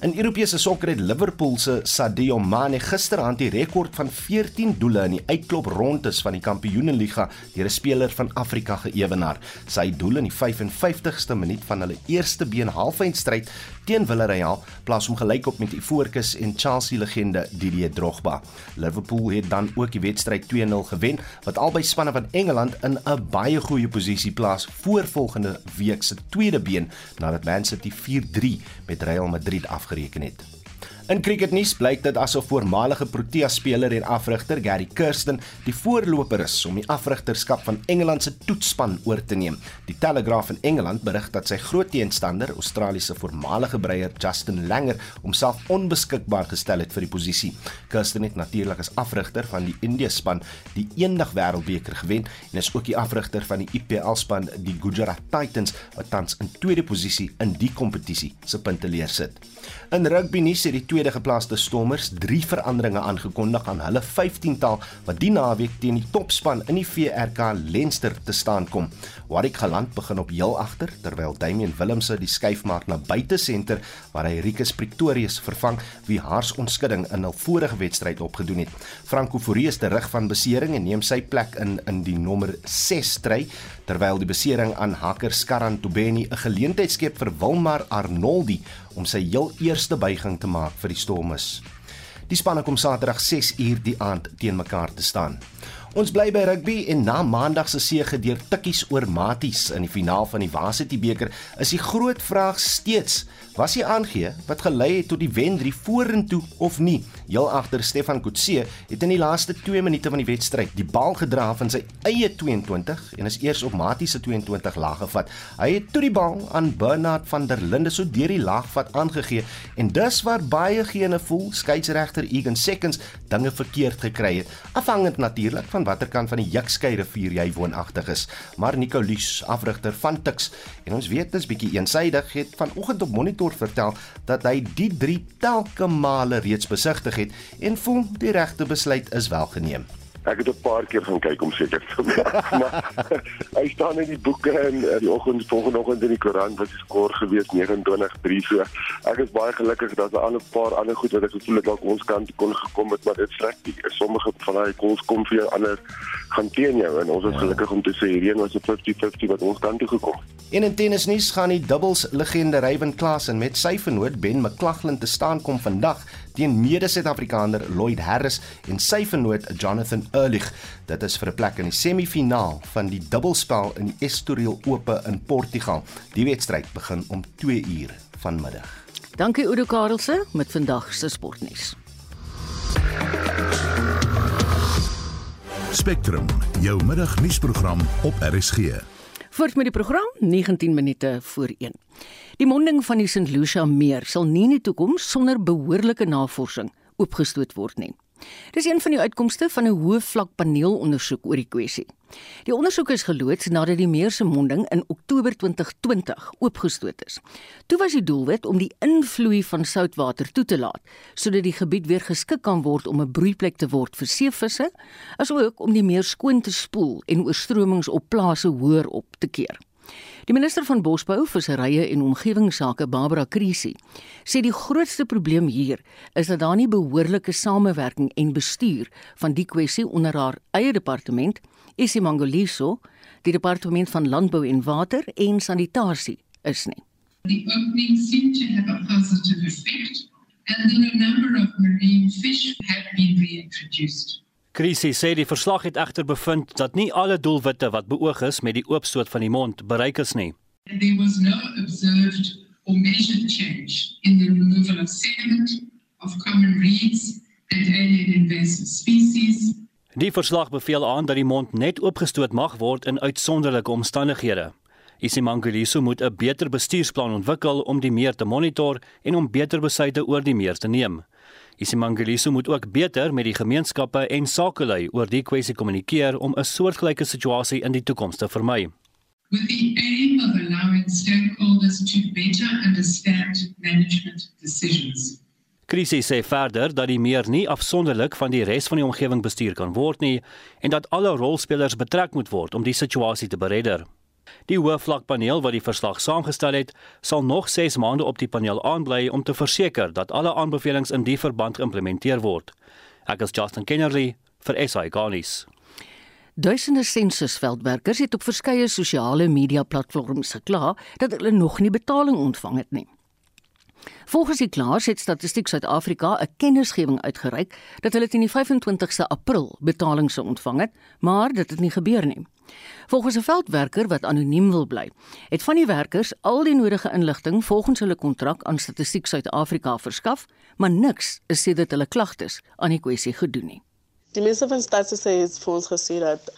In Europese sokker het Liverpool se Sadio Mane gisteraand die rekord van 14 doele in die uitklop rondes van die Kampioenenliga deur 'n speler van Afrika geëwenaar. Sy doel in die 55ste minuut van hulle eerste been halfeindstryd teen Villarreal plaas hom gelykop met Ivoorkus en Chelsea legende Didier Drogba. Liverpool het dan ook die wedstryd 2-0 gewen wat albei spanne van Engeland in 'n baie goeie posisie plaas voor volgende week se tweede been nadat Man City 4-3 met Real Madrid afgereken het. In cricketnuus blyk dit asof voormalige Protea speler en afrigter Gary Kirsten die voorloper is om die afrigterskap van Engeland se toetsspan oor te neem. Die Telegraph in Engeland berig dat sy groot teenstander, Australiese voormalige breier Justin Langer, homself onbeskikbaar gestel het vir die posisie. Kirsten het natuurlik as afrigter van die India span die eendag wêreldbeker gewen en is ook die afrigter van die IPL span die Gujarat Titans wat tans in tweede posisie in die kompetisie se punteleer sit. In rugby nuus het die tweede geplaaste Stormers drie veranderinge aangekondig aan hulle 15-tal wat die naweek teen die topspan in die VRK Leinster te staan kom. Warwick Galant begin op heel agter terwyl Damian Willemse die skuif maak na buite senter waar hy Rikus Pretorius vervang wie haars onskudding in hul vorige wedstryd opgedoen het. Franco Fourie is terug van besering en neem sy plek in in die nommer 6 stry terwyl die besering aan Hakker Skaran Tobeni 'n geleentheid skep vir Wilmar Arnoldi om sy heel eerste buiging te maak vir die Stormers. Die spanne kom Saterdag 6 uur die aand teen mekaar te staan. Ons bly by rugby en na maandag se seëge deur Tikkies oor Maties in die finaal van die Varsity beker is die groot vraag steeds was hy aangee wat gelei het tot die wen 3 vorentoe of nie. Heel agter Stefan Kutse het in die laaste 2 minute van die wedstryd die bal gedra van sy eie 22 en is eers op Matie se 22 laag gevat. Hy het toe die bal aan Bernard van der Linde so deur die laagvat aangegee en dus waar baie gene voel skeieregter Egan Seconds dinge verkeerd gekry het. Afhangend natuurlik van watter kant van die Jukskei rivier jy woonagtig is. Maar Nicolis, afrigter van Tix en ons weet dit is bietjie eensaidig het vanoggend op monitor Kort vertel dat hy die drie telke male reeds besigtig het en voel die regte besluit is wel geneem. Ek het 'n paar keer gaan kyk om seker te maak, *laughs* maar hy staan in die boeke en uh, die oggend volgende oggend in die koerant wat die skoor gewees 29-3 so. Ek is baie gelukkig dat daar al 'n paar ander goed wat ek gevoel het dalk ons kant kon gekom het, maar dit strek nie. Sommige van daai goals kom vir ander gaan teen jou en ons is ja. gelukkig om te sê hierdie was 'n 50-50 wat ons kant toe gekom het. En in tennisnuus gaan die dubbels legende Ryan Klaasen met sy vernoot Ben McLaughlin te staan kom vandag teen mede-Suid-Afrikaner Lloyd Harris en sy vernoot Jonathan Erlich. Dit is vir 'n plek in die semifinaal van die dubbelspel in die Estoril Ope in Portugal. Die wedstryd begin om 2 uur vanmiddag. Dankie Udo Karelse met vandag se sportnuus. Spectrum, jou middagnuusprogram op RSG. Voort met die program 19 minute voor 1. Die monding van die St. Lucia meer sal nie in die toekoms sonder behoorlike navorsing oopgestoot word nie. Dis een van die uitkomste van 'n hoë vlak paneelondersoek oor die kwessie. Die ondersoek is geloods nadat die meer se monding in Oktober 2020 oopgestoot is. Toe was die doelwit om die invloei van soutwater toe te laat sodat die gebied weer geskik kan word om 'n broeiplek te word vir seevisse, asook om die meer skoon te spoel en oorstromings op plase hoër op te keer. Die minister van Bosbou, Visserye en Omgewingsake, Barbara Krisi, sê die grootste probleem hier is dat daar nie behoorlike samewerking en bestuur van die kwessie onder haar eie departement, Isimangoliso, die departement van Landbou en Water en Sanitasie is nie. The opening seemed to have a positive effect and then a number of marine fish have been reintroduced. Krisie sê die verslag het egter bevind dat nie alle doelwitte wat beoog is met die oopstoot van die mond bereik is nie. There was no observed or measured change in the removal of sediment of common reeds and alien invasive species. Die verslag beveel aan dat die mond net oopgestoot mag word in uitsonderlike omstandighede. Isimangaliso moet 'n beter bestuursplan ontwikkel om die meer te monitor en om beter besluite oor die meer te neem. Isimangaliso moet ook beter met die gemeenskappe en sakelei oor die kwessie kommunikeer om 'n soortgelyke situasie in die toekoms te vermy. With the aim of allowing stakeholders to better understand management decisions. Krisis sê verder dat die meer nie afsonderlik van die res van die omgewing bestuur kan word nie en dat alle rolspelers betrek moet word om die situasie te beredder. Die hoofvlakpaneel wat die verslag saamgestel het, sal nog 6 maande op die paneel aanbly om te verseker dat alle aanbevelings in die verband geïmplementeer word. Ek is Justin Kennedy vir SI Garnis. Duisende sensusveldwerkers het op verskeie sosiale media platforms gekla dat hulle nog nie betaling ontvang het nie. Volgens die klaars het Statistiek Suid-Afrika 'n kennisgewing uitgereik dat hulle teen die 25ste April betalings sou ontvang het, maar dit het nie gebeur nie. Volgens 'n veldwerker wat anoniem wil bly, het van die werkers al die nodige inligting volgens hulle kontrak aan Statistiek Suid-Afrika verskaf, maar niks is sedert hulle klagtes aan die kwessie gedoen nie. Die mense van Statistiek het vir ons gesê dat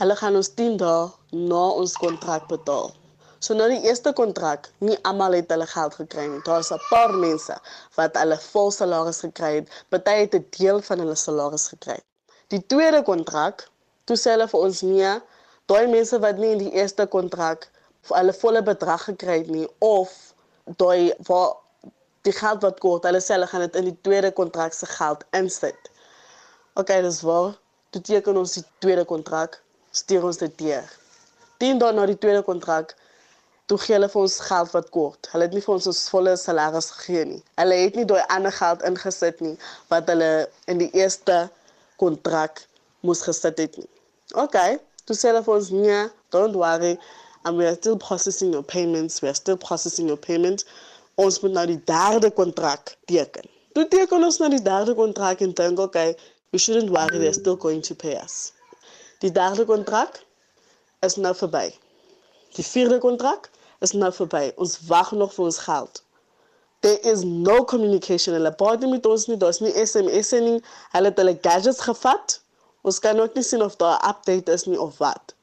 hulle gaan ons 10 dae na ons kontrak betaal. So nou die eerste kontrak, nie almal het hulle geld gekry nie. Daar's 'n paar mense wat hulle vol salaris gekry het, party het 'n deel van hulle salaris gekry. Die tweede kontrak, toe sê hulle vir ons nee, daai mense wat nie in die eerste kontrak hulle volle bedrag gekry het nie of daai waar die geld wat kort, hulle hulle gaan dit in die tweede kontrak se geld insit. OK, dis waar. Toe teken ons die tweede kontrak, stuur ons dit deur. 10 dae na die tweede kontrak toe gee hulle vir ons geld wat kort. Hulle het nie vir ons ons volle salaris gegee nie. Hulle het nie daai ander geld ingesit nie wat hulle in die eerste kontrak moes gesit het nie. OK, to sell us near, don't worry, and we are still processing your payments, we are still processing your payments. Ons moet nou die derde kontrak teken. Toe teken ons nou die derde kontrak en dink, okay, we shouldn't worry, they're still going to pay us. Die derde kontrak is nou verby. Die vierde kontrak is nou verby. Ons wag nog vir ons geld. There is no communication. Hulle praat nie met ons nie, daar's nie SMS nie. Hulle het hulle gadgets gevat Ons kan ook nie sien of daar 'n update is nie of wat.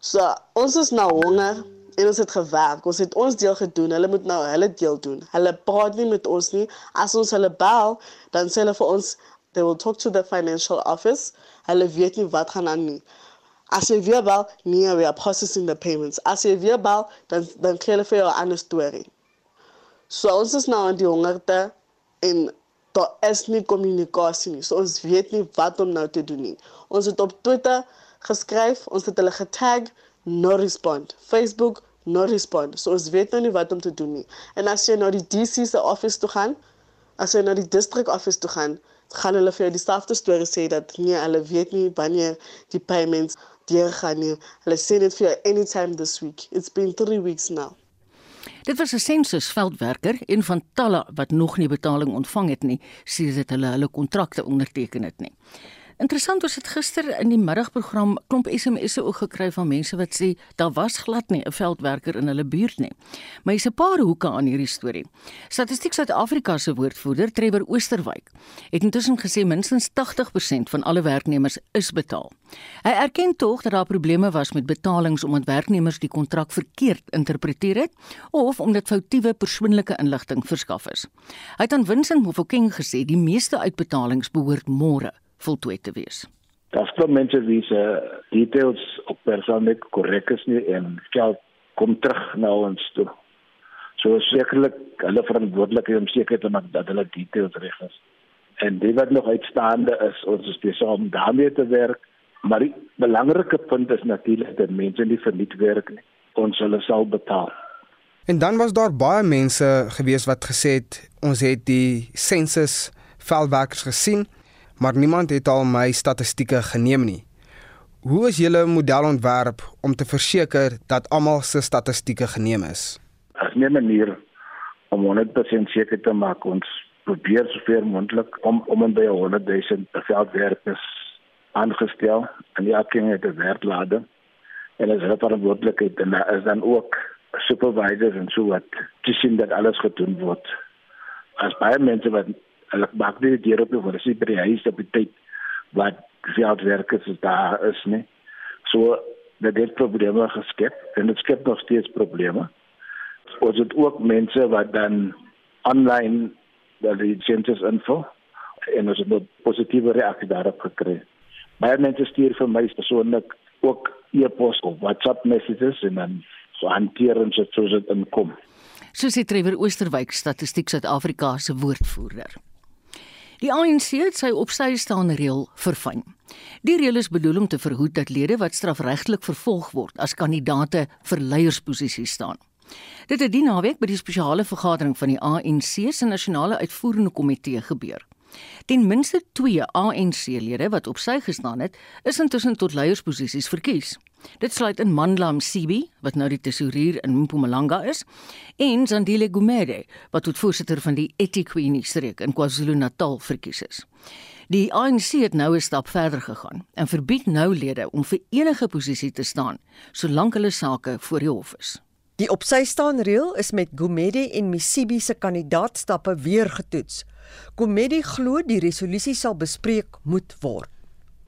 So, ons is nou honger en ons het gewerk. Ons het ons deel gedoen. Hulle moet nou hulle deel doen. Hulle praat nie met ons nie. As ons hulle bel, dan sê hulle vir ons they will talk to the financial office. Hulle weet nie wat gaan aan nie. As jy weer bel, nee, we are processing the payments. As jy weer bel, dan dan kry hulle vir jou 'n ander storie. So ons is nou aan die hongerte en daar is nie kommunikasie nie. So ons weet nie wat om nou te doen nie. Ons het op Twitter geskryf, ons het hulle getag, no respond. Facebook, no respond. So ons weet nou nie wat om te doen nie. En as jy na die DC se office toe gaan, as jy na die district office toe gaan, gaan hulle vir jou dieselfde storie sê dat nee, hulle weet nie wanneer die payments deurgaan nie. Hulle sê dit vir jou anytime this week. It's been 3 weeks now. Dit was 'n sensusveldwerker, een van talle wat nog nie betaling ontvang het nie, sê dit hulle hulle kontrakte onderteken het nie. Interessant ons het gister in die middagprogram klomp SMS'e ook gekry van mense wat sê daar was glad nie 'n veldwerker in hulle buurt nie. Maar hier's 'n paar hoeke aan hierdie storie. Statistiek Suid-Afrika se woordvoerder, Trevor Oosterwyk, het intussen gesê minstens 80% van alle werknemers is betaal. Hy erken tog dat daar probleme was met betalings omdat werknemers die kontrak verkeerd interpreteer het of omdat foutiewe persoonlike inligting verskaf is. Hy het aan Vincent Mofokeng gesê die meeste uitbetalings behoort môre voltooi te wees. Daar's baie mense wie se details op persoonlik korrek is nie en geld kom terug na ons toe. So sekerlik hulle verantwoordelikheid om seker te maak dat hulle details reg is. En dit wat nog uitstaande is, ons is besig om daarmee te werk, maar die belangrike punt is natuurlik dat mense nie verniet werk nie. Ons hulle sal betaal. En dan was daar baie mense gewees wat gesê het ons het die sensus veldwerkers gesien maar niemand het al my statistieke geneem nie. Hoe is julle model ontwerp om te verseker dat almal se statistieke geneem is? As 'n manier om 100% seker te maak ons probeer sover moontlik om om en by 100 000 veldwerkers aangestel en die afking het 'n werklade en as hulle verantwoordelikheid en daar is dan ook supervisors en so wat te sien dat alles gedoen word. As baie mense wat hulle maak nie die deur op vir die by die huis op die tyd wat veldwerkers daar is nie. So dat dit probleme geskep en dit skep nog steeds probleme. Ons het ook mense wat dan aanlyn dat die census invul en ons het 'n positiewe reaksie daarop gekry. Baie mense stuur vir my persoonlik ook e-pos of WhatsApp messages en dan so hanteer ons dit soos dit inkom. So sê Trevor Oosterwyk, Statistiek Suid-Afrika se woordvoerder. Die ANC het sy opsy staande reël verfyn. Die reël is bedoel om te verhoed dat lede wat strafregtelik vervolg word as kandidaate vir leiersposisies staan. Dit het die naweek by die spesiale vergadering van die ANC se nasionale uitvoerende komitee gebeur. Ten minste 2 ANC-lede wat op sy gestaan het, is intussen tot leiersposisies verkies. Dit sluit in Mandla Msibi, wat nou die tesourier in Mpumalanga is, en Zandile Gumede, wat tot voorsitter van die eThekwini streek in KwaZulu-Natal verkies is. Die ANC het nou 'n stap verder gegaan en verbied nou lede om vir enige posisie te staan solank hulle sake voor die hof is. Die op sy staan reël is met Gumede en Msibi se kandidaatstappe weer getoets. Gumede glo die resolusie sal bespreek moet word.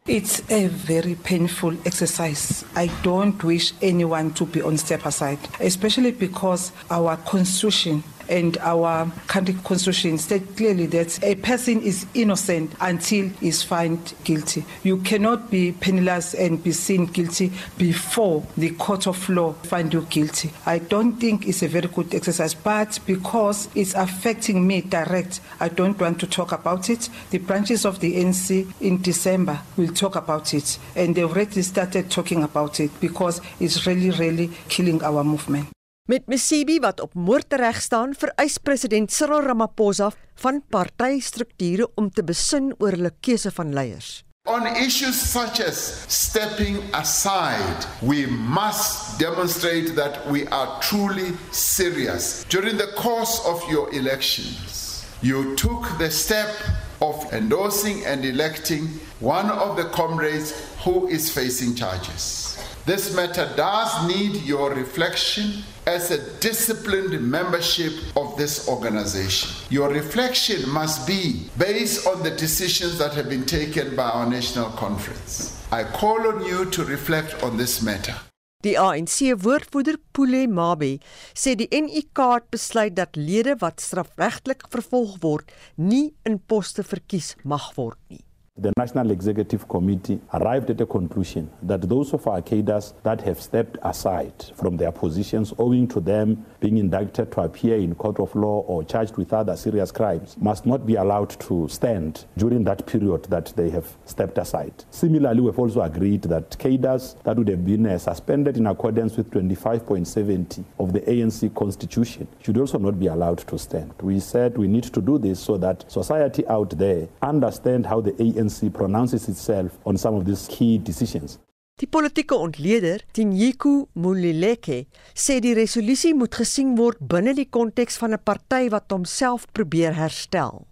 It's a very painful exercise. I don't wish anyone to be on step aside, especially because our constitution and our country constitution state clearly that a person is innocent until is found guilty. You cannot be penniless and be seen guilty before the court of law find you guilty. I don't think it's a very good exercise, but because it's affecting me direct, I don't want to talk about it. The branches of the NC in December will talk about it, and they've already started talking about it because it's really, really killing our movement. Met Msibi wat op moord reg staan, vereis president Cyril Ramaphosa van partystrukture om te besin oor hulle keuse van leiers. On issues such as stepping aside, we must demonstrate that we are truly serious. During the course of your elections, you took the step of endorsing and electing one of the comrades who is facing charges. This matter does need your reflection as a disciplined membership of this organization. Your reflection must be based on the decisions that have been taken by our national conference. I call on you to reflect on this matter. Die ANC woordvoerder Pule Mabe sê die NUK het besluit dat lede wat strafregtelik vervolg word, nie in poste verkies mag word nie. The National Executive Committee arrived at a conclusion that those of our cadres that have stepped aside from their positions owing to them being indicted to appear in court of law or charged with other serious crimes must not be allowed to stand during that period that they have stepped aside. Similarly, we've also agreed that cadres that would have been uh, suspended in accordance with 25.70 of the ANC constitution should also not be allowed to stand. We said we need to do this so that society out there understand how the ANC ANC pronounces itself on some of these key decisions. Die politieke ontleder, Tinyiku Mulileke, sê die resolusie moet gesien word binne die konteks van 'n party wat homself probeer herstel.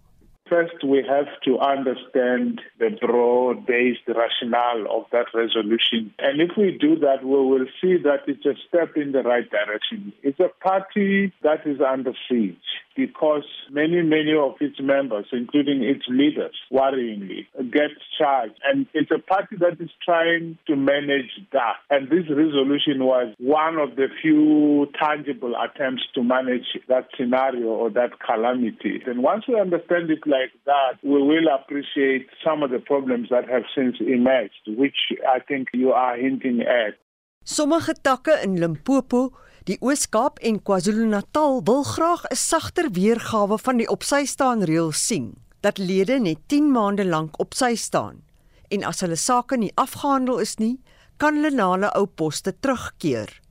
First, we have to understand the broad based rationale of that resolution. And if we do that, we will see that it's a step in the right direction. It's a party that is under siege. Because many, many of its members, including its leaders, worryingly, get charged. And it's a party that is trying to manage that. And this resolution was one of the few tangible attempts to manage that scenario or that calamity. And once we understand it like that, we will appreciate some of the problems that have since emerged, which I think you are hinting at. Sommige takke in Limpopo Die Oos-Kaap en KwaZulu-Natal wil graag 'n sagter weergawe van die opsy staan reël sien dat lede net 10 maande lank op sy staan en as hulle sake nie afgehandel is nie, kan hulle na hulle ou poste terugkeer.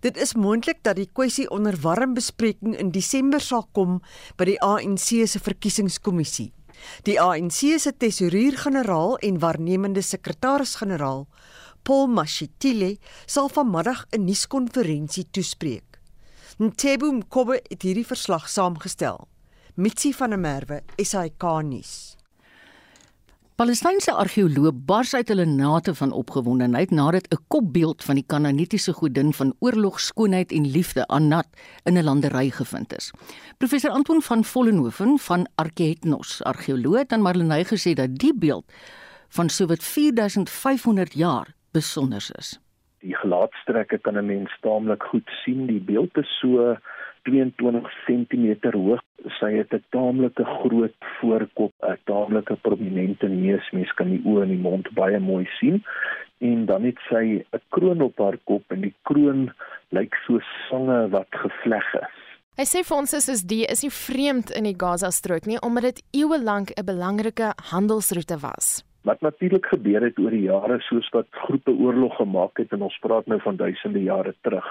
Dit is moontlik dat die kwessie onder warm bespreking in Desember sal kom by die ANC se verkiesingskommissie. Die ANC se tesourier-generaal en waarnemende sekretaris-generaal Paul Mashitile sal vanmiddag 'n nuuskonferensie toespreek. Ntebo Mkobe het hierdie verslag saamgestel. Mitsi van der Merwe, SAK nuus. Palestynse argeoloë bars uit hulle nate van opgewondenheid nadat 'n kopbeeld van die Kanaanitiese godin van oorlog, skoonheid en liefde, Anat, in 'n landery gevind is. Professor Anton van Vollenhoven van Arkeetnos, argeoloog, het aan Marlenae gesê dat die beeld van sowat 4500 jaar besonder is. Die gelaatstrekke kan 'n mens taamlik goed sien. Die beeld is so 22 cm hoog. Sy het 'n taamlike groot voorkop, 'n taamlike prominente neus. Mens kan die oë en die mond baie mooi sien. En dan het sy 'n kroon op haar kop en die kroon lyk so sange wat gevleg is. Hy sê vir ons is die is nie vreemd in die Gaza-strook nie omdat dit eeue lank 'n belangrike handelsroete was. Wat natuurlik gebeur het oor die jare soos wat groepe oorlog gemaak het en ons praat nou van duisende jare terug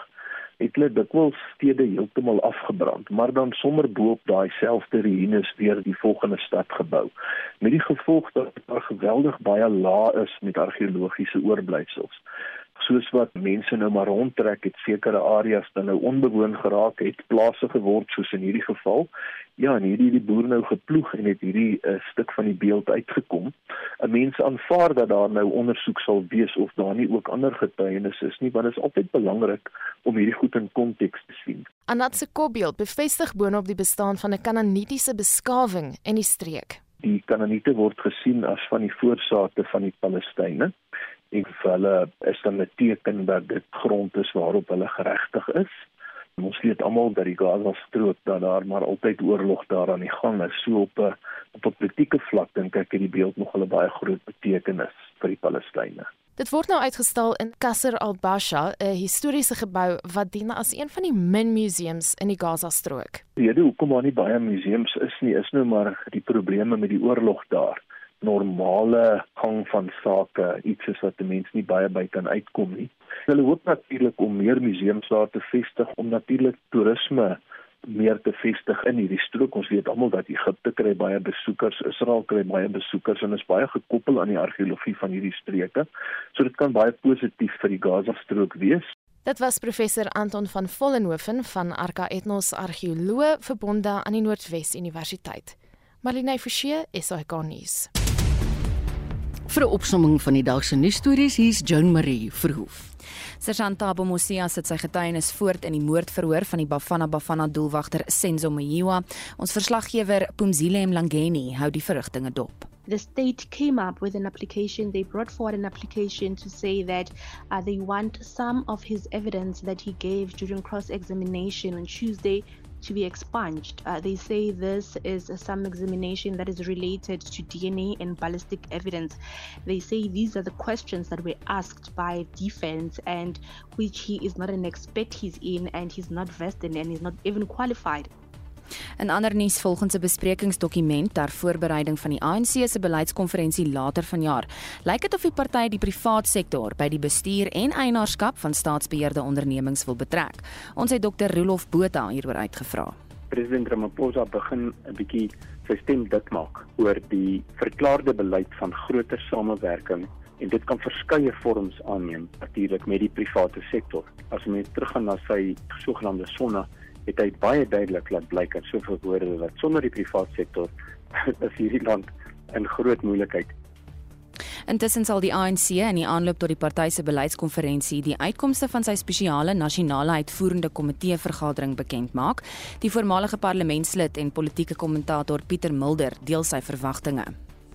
het hulle dikwels stede heeltemal afgebrand, maar dan sommer bo op daai selfde ruïnes weer die volgende stad gebou. Met die gevolg dat daar geweldig baie laag is met argeologiese oorblyfsels soos wat mense nou maar rondtrek het sekere areas dan nou onbewoon geraak het plase geword soos in hierdie geval. Ja en hierdie die boer nou geploeg en het hierdie 'n uh, eh, stuk van die beeld uitgekom. 'n mens aanvaar dat daar nou ondersoek sal wees of daar nie ook ander getuienisse is nie want dit is altyd belangrik om hierdie goed in konteks te sien. Anat se kopbeeld bevestig boonop die bestaan van 'n kananitiese beskawing in die streek. Die kananiete word gesien as van die voorsate van die Palestynë en vir hulle is dan 'n teken dat dit grond is waarop hulle geregtig is. Ons weet almal dat die Gaza strook dat daar maar altyd oorlog daar aan die gang is. So op 'n op 'n politieke vlak dink ek het die beeld nog 'n baie groot betekenis vir die Palestynë. Dit word nou uitgestal in Qasr al-Basha, 'n historiese gebou wat dien as een van die min museums in die Gaza strook. Die rede hoekom daar nie baie museums is nie, is nou maar die probleme met die oorlog daar normale gang van sake iets is wat 'n mens nie baie by kan uitkom nie. Hulle hoop natuurlik om meer museums daar te vestig om natuurlik toerisme meer te vestig in hierdie strook. Ons weet almal dat Egipte kry baie besoekers, Israel kry baie besoekers en is baie gekoppel aan die argeologie van hierdie streke. So dit kan baie positief vir die Gaza-strook wees. Dit was professor Anton van Vollenhoven van Arca Ethnos Argeoloog verbonde aan die Noordwes Universiteit. Marlene Forsie, SAK nuus. Vir 'n opsomming van die dag se nuusstories, hier's Joan Marie Verhoef. Sergeant Tabo Mosia sit sy getuienis voort in die moordverhoor van die Bafana Bafana doelwagter Senzo Mayiwa. Ons verslaggewer Pumzile Mlangeni hou die verrigtinge dop. The state came up with an application. They brought forward an application to say that uh, they want some of his evidence that he gave during cross examination on Tuesday to be expunged. Uh, they say this is some examination that is related to DNA and ballistic evidence. They say these are the questions that were asked by defense and which he is not an expert he's in and he's not vested and he's not even qualified. In ander nuus volgens 'n besprekingsdokument ter voorbereiding van die ANC se beleidskonferensie later vanjaar, lyk dit of die party die privaat sektor by die bestuur en eienaarskap van staatsbeheerde ondernemings wil betrek. Ons het Dr. Rolof Botha hieroor uitgevra. President Ramaphosa begin 'n bietjie sy stem dik maak oor die verklaarde beleid van groter samewerking en dit kan verskeie vorms aanneem natuurlik met die private sektor. As mens teruggaan na sy sogenaamde sonne het hy baie duidelik laat blyk in soveel woorde dat sonder die private sektor *laughs* is hierdie land in groot moeilikheid. Intussen sal die ANC in die aanloop tot die party se beleidskonferensie die uitkomste van sy spesiale nasionale uitvoerende komitee vergadering bekend maak. Die voormalige parlementslid en politieke kommentator Pieter Mulder deel sy verwagtinge.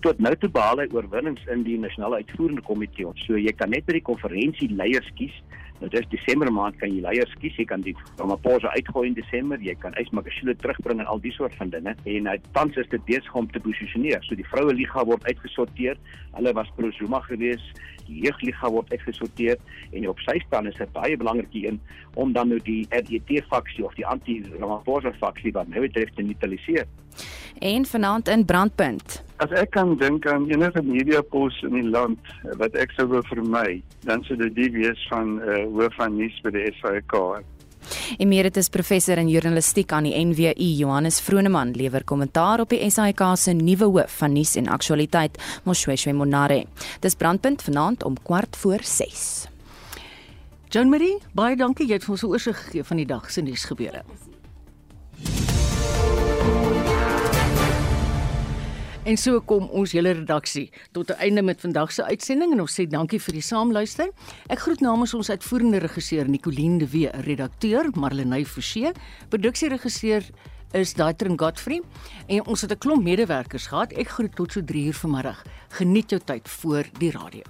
Tot nou toe behaal hy oorwinnings in die nasionale uitvoerende komitee. So jy kan net by die konferensie leiers kies Nou dis Desember maand kan jy leiers kies, jy kan die Ramaphosa uitgooi in Desember, jy kan Ysmakashule terugbring en al die soort van dinge. En uh, tans is dit besig om te posisioneer. So die vroue liga word uitgesorteer. Hulle was pro Zuma geweest. Die jeugliga word uitgesorteer en op sy staan is dit baie belangrik hier in om dan nou die RDT faksie of die anti-Ramaphosa faksie wat nou betref te neutraliseer. En vanaand in brandpunt. As ek kan dink aan enige media pos in die land wat ek sou wou vermy, dan sou dit die wees van uh, hoof van nuus by die SAK. Emeritus professor in journalistiek aan die NWU, Johannes Vroneman, lewer kommentaar op die SAK se nuwe hoof van nuus en aktualiteit, Moshweshwe Monare. Dis brandpunt vanaand om kwart voor 6. John Marie, baie dankie jy het vir ons 'n oorsig gegee van die dag se nuusgebeure. En so kom ons hele redaksie tot 'n einde met vandag se uitsending en ons sê dankie vir die saamluister. Ek groet namens ons uitvoerende regisseur Nicoline de Wee, redakteur Marlenae Forsie, produksieregisseur is Daitrin Godfrey en ons het 'n klomp medewerkers gehad. Ek groet tot so 3 uur vanmiddag. Geniet jou tyd voor die radio.